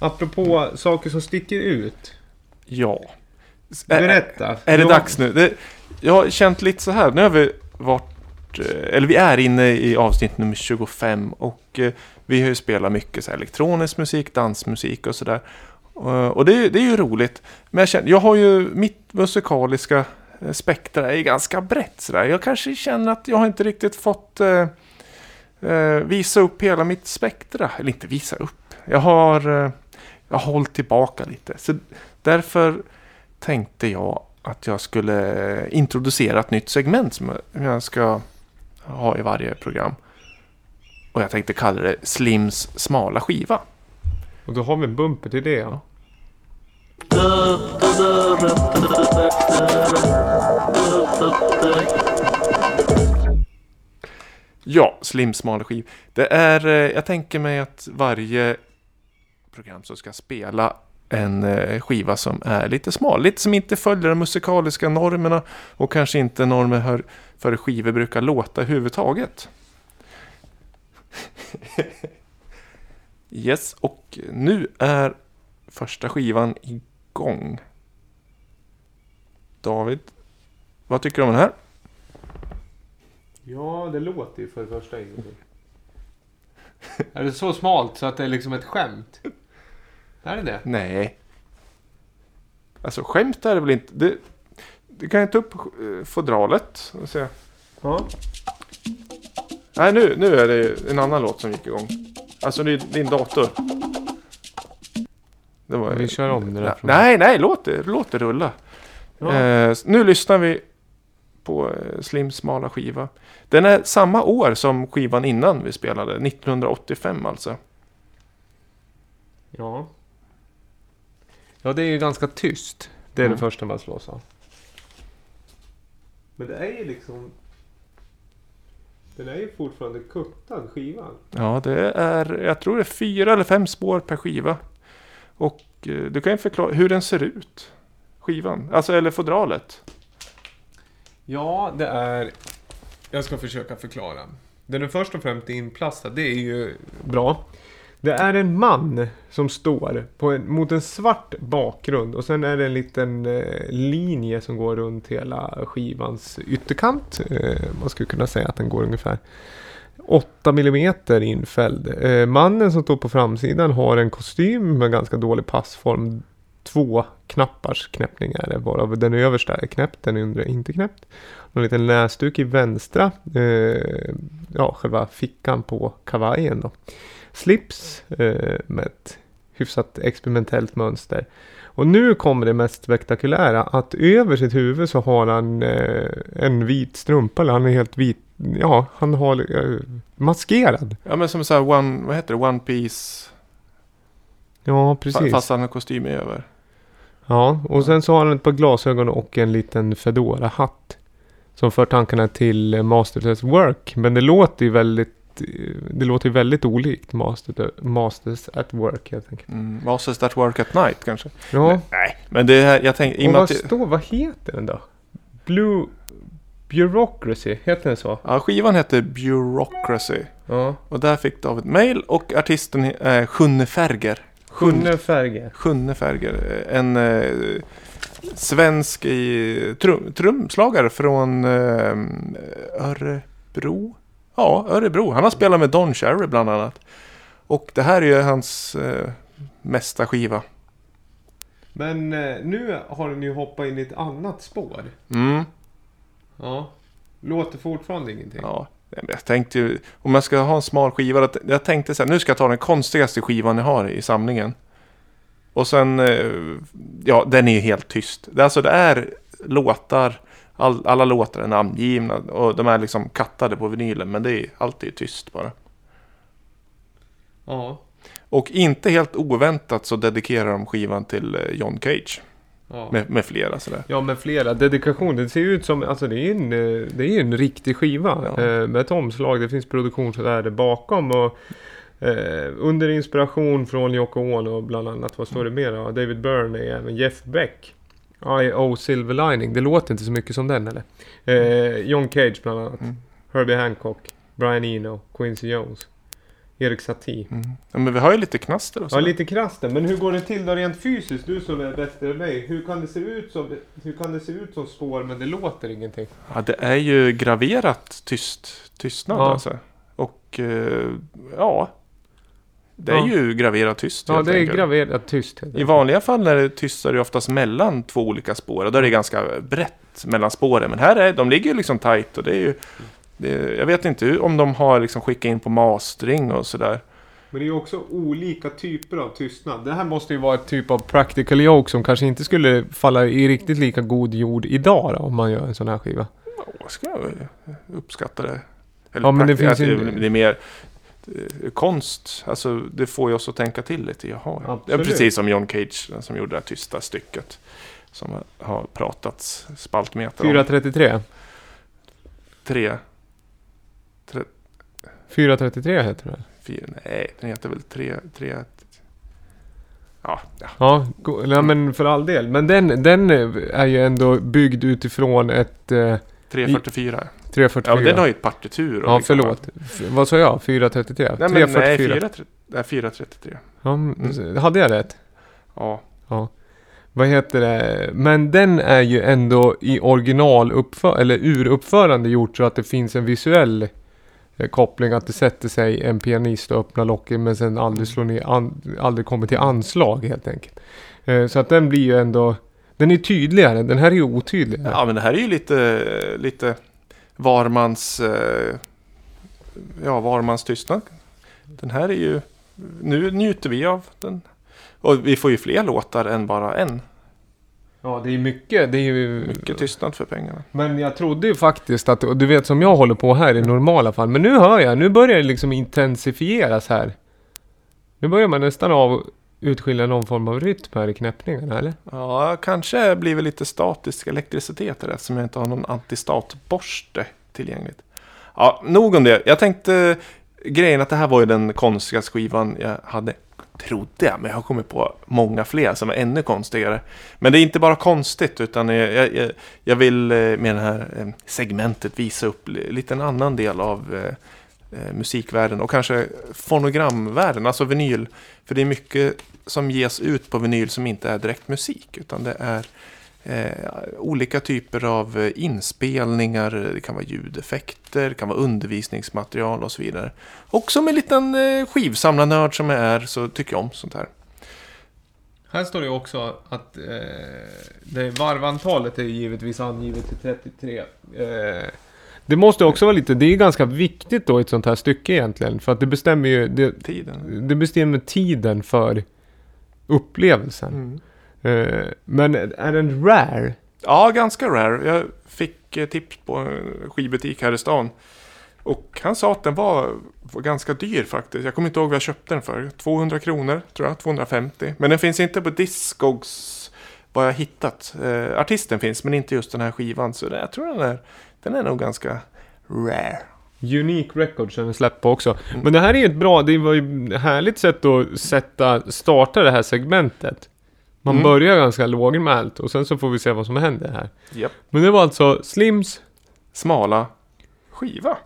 Apropå saker som sticker ut. Ja. Berätta. Är det Jag- dags nu? Det, jag har känt lite så här. Nu har vi varit, eh, eller vi är inne i avsnitt nummer 25 och eh, vi har ju spelat mycket så elektronisk musik, dansmusik och sådär. Eh, Och det, är- det är ju roligt. Men jag, känner, jag har ju mitt musikaliska spektra är ganska brett sådär. Jag kanske känner att jag har inte riktigt fått eh, visa upp hela mitt spektra. Eller inte visa upp. Jag har, eh, jag har hållit tillbaka lite. Så därför tänkte jag att jag skulle introducera ett nytt segment som jag ska ha i varje program. Och jag tänkte kalla det Slims smala skiva. Och då har vi en bumper till det. Ja. Ja, Slims smala skiva. Det är, eh, jag tänker mig att varje program så ska spela en eh, skiva som är lite smal. Lite som inte följer de musikaliska normerna och kanske inte normer för, för hur skivor brukar låta överhuvudtaget. yes, och nu är första skivan igång. David, vad tycker du om den här? ja, det låter ju för det första ingenting. är det så smalt så att det är liksom ett skämt? Är det det? Nej. Alltså skämt är det väl inte. Det, du kan ju ta upp eh, fodralet och se. Ja. Nej, nu, nu är det en annan låt som gick igång. Alltså det är din dator. Det var, Vi kör om det där. nej, nej, låt det, låt det rulla. Ja. Eh, nu lyssnar vi på eh, Slims smala skiva. Den är samma år som skivan innan vi spelade. 1985 alltså. Ja. Ja, det är ju ganska tyst. Det är Mm. det första man slås av. Men det är ju liksom... Den är ju fortfarande kuttad skivan. Ja, det är, jag tror det är fyra eller fem spår per skiva. Och eh, du kan ju förklara hur den ser ut. Skivan, alltså eller fodralet. Ja, det är... Jag ska försöka förklara. Den är först och främst inplastad. Det är ju bra. Det är en man som står på en, mot en svart bakgrund och sen är det en liten eh, linje som går runt hela skivans ytterkant. Eh, man skulle kunna säga att den går ungefär 8 mm infälld. Eh, mannen som står på framsidan har en kostym med ganska dålig passform. Två knappars knäppning är det, varav den översta är knäppt, den undre är inte knäppt. En liten näsduk i vänstra, eh, ja själva fickan på kavajen då. Slips eh, med ett hyfsat experimentellt mönster. Och nu kommer det mest spektakulära, att över sitt huvud så har han eh, en vit strumpa, eller han är helt vit, ja han har eh, maskerad. Ja men som så här one, vad heter det, one piece. Ja, precis. Fast han har kostym över. Ja, och sen så har han ett par glasögon och en liten Fedora-hatt. Som för tankarna till Masters at Work. Men det låter ju väldigt, det låter ju väldigt olikt Master, Masters at Work helt enkelt. Mm, Masters that work at night kanske. Ja, Nej, men det här, jag tänkte, i och vad att, står, vad heter den då? Blue Bureaucracy, heter den så? ja, skivan heter Bureaucracy. Ja. Och där fick David mail och artisten är Sjunne Färger. Sjunne Färger. Sjunne Färger. En eh, svensk i, trum, trumslagare från eh, Örebro. Ja, Örebro. Han har spelat med Don Cherry bland annat. Och det här är ju hans eh, mesta skiva. Men eh, nu har den ju hoppat in i ett annat spår. Mm, Ja. Låter fortfarande ingenting. ja. Jag tänkte ju, om jag ska ha en smal skiva, jag tänkte så här, nu ska jag ta den konstigaste skivan jag har i samlingen. Och sen, eh, ja, den är ju helt tyst. Alltså det är låtar, all, alla låtar är namngivna och de är liksom kattade på vinylen, men det är alltid tyst bara. Ja. Och inte helt oväntat så dedikerar de skivan till eh, John Cage, ja. med, med flera sådär. Ja, med flera dedikationer. Det ser ju ut som, alltså det är en, eh, det är en riktig skiva. Ja. Eh, med ett omslag, det finns produktionsvärde bakom. Och, eh, under inspiration från Yoko Ono bland annat. Vad står det mer? David Byrne, även Jeff Beck. I.O. Silver Lining. Det låter inte så mycket som den eller? Eh, John Cage bland annat. Mm. Herbie Hancock. Brian Eno. Quincy Jones. Erik Satie. Mm. Ja, men vi har ju lite knaster och så. Ja, lite krasst där. Men hur går det till då rent fysiskt? Du som är bättre än mig. Hur kan det se ut som, hur kan det se ut som spår men det låter ingenting? Ja, det är ju graverat tyst, tystnad Ja. alltså. Och eh, ja, det är Ja. ju graverat tyst Ja, det är graverat tyst. I vanliga fall är det tyst så är det oftast mellan två olika spår och då är det ganska brett mellan spåren. Men här är de ligger ju liksom tight och det är ju det är, jag vet inte om de har liksom skickat in på mastering och sådär. Men det är ju också olika typer av tystnad. Det här måste ju vara ett typ av practical joke som kanske inte skulle falla i riktigt lika god jord idag då, om man gör en sån här skiva. Ja, ska jag uppskatta det. Eller Ja, men det finns att ju- det, det är mer konst. Alltså det får ju oss att tänka till lite. Jaha, ja. ja. Absolut. Precis som John Cage som gjorde det här tysta stycket. Som har pratats spaltmeter om. 433. Tre, 433 heter fyra, nej den heter väl tre, tre. Ja, ja. Ja men för all del. Men den, den är ju ändå byggd utifrån ett eh, 344. 344. Ja, den har ju ett partitur. och Ja, liksom- förlåt. F- vad sa jag? 433? Nej, men nej, 344? 4, nej, 433. Ja, mm. Hade jag rätt? Ja, Vad heter det? Men den är ju ändå i original eller uruppförande gjort så att det finns en visuell eh, koppling. Att det sätter sig en pianist och öppnar locket men sen aldrig slår ner, aldrig kommer till anslag helt enkelt. Eh, så att den blir ju ändå, den är tydligare. Den här är ju otydligare. Ja, men det här är ju lite, lite varmans, eh, ja, varmans tystnad. Den här är ju, nu njuter vi av den. Och vi får ju fler låtar än bara en. Ja, det är mycket. Det är ju... Mycket tystnad för pengarna. Men jag trodde ju faktiskt att, och du vet som jag håller på här i normala fall. Men nu hör jag, nu börjar det liksom intensifieras här. Nu börjar man nästan av utskilja någon form av rytm här i knäppningarna, eller? Ja, kanske blir det lite statisk elektricitet i det eftersom jag inte har någon antistatborste tillgängligt. Ja, nog om det. Jag tänkte grejen att det här var ju den konstigaste skivan jag hade. Trodde jag, men jag har kommit på många fler som är ännu konstigare. Men det är inte bara konstigt utan jag, jag, jag- vill eh, med det här eh, segmentet visa upp lite en annan del av eh, eh, musikvärlden och kanske fonogramvärlden, alltså vinyl. För det är mycket som ges ut på vinyl som inte är direkt musik utan det är eh, olika typer av eh, inspelningar, det kan vara ljudeffekter, det kan vara undervisningsmaterial och så vidare. Och som en liten eh, skivsamlarnörd som jag är så tycker jag om sånt här. Här står det också att eh, det varvantalet är givetvis angivet till 33. Eh, det måste också vara lite, det är ganska viktigt då i ett sånt här stycke egentligen. För att det bestämmer ju, det, Tiden. det bestämmer tiden för upplevelsen. Mm. Eh, men är den rare? Ja, ganska rare. Jag fick eh, tips på en skivbutik här i stan. Och han sa att den var, var ganska dyr faktiskt. Jag kommer inte ihåg vad jag köpte den för. 200 kronor tror jag, 250. Men den finns inte på Discogs vad jag hittat. Eh, artisten finns men inte just den här skivan. Så jag tror den är, den är nog ganska rare. Unique Records är den släppt på också. Men det här är ju ett bra, det var ju härligt sätt att sätta, starta det här segmentet. Man Mm. börjar ganska lågmält och sen så får vi se vad som händer här. Japp. Men det var alltså Slims Smala skiva.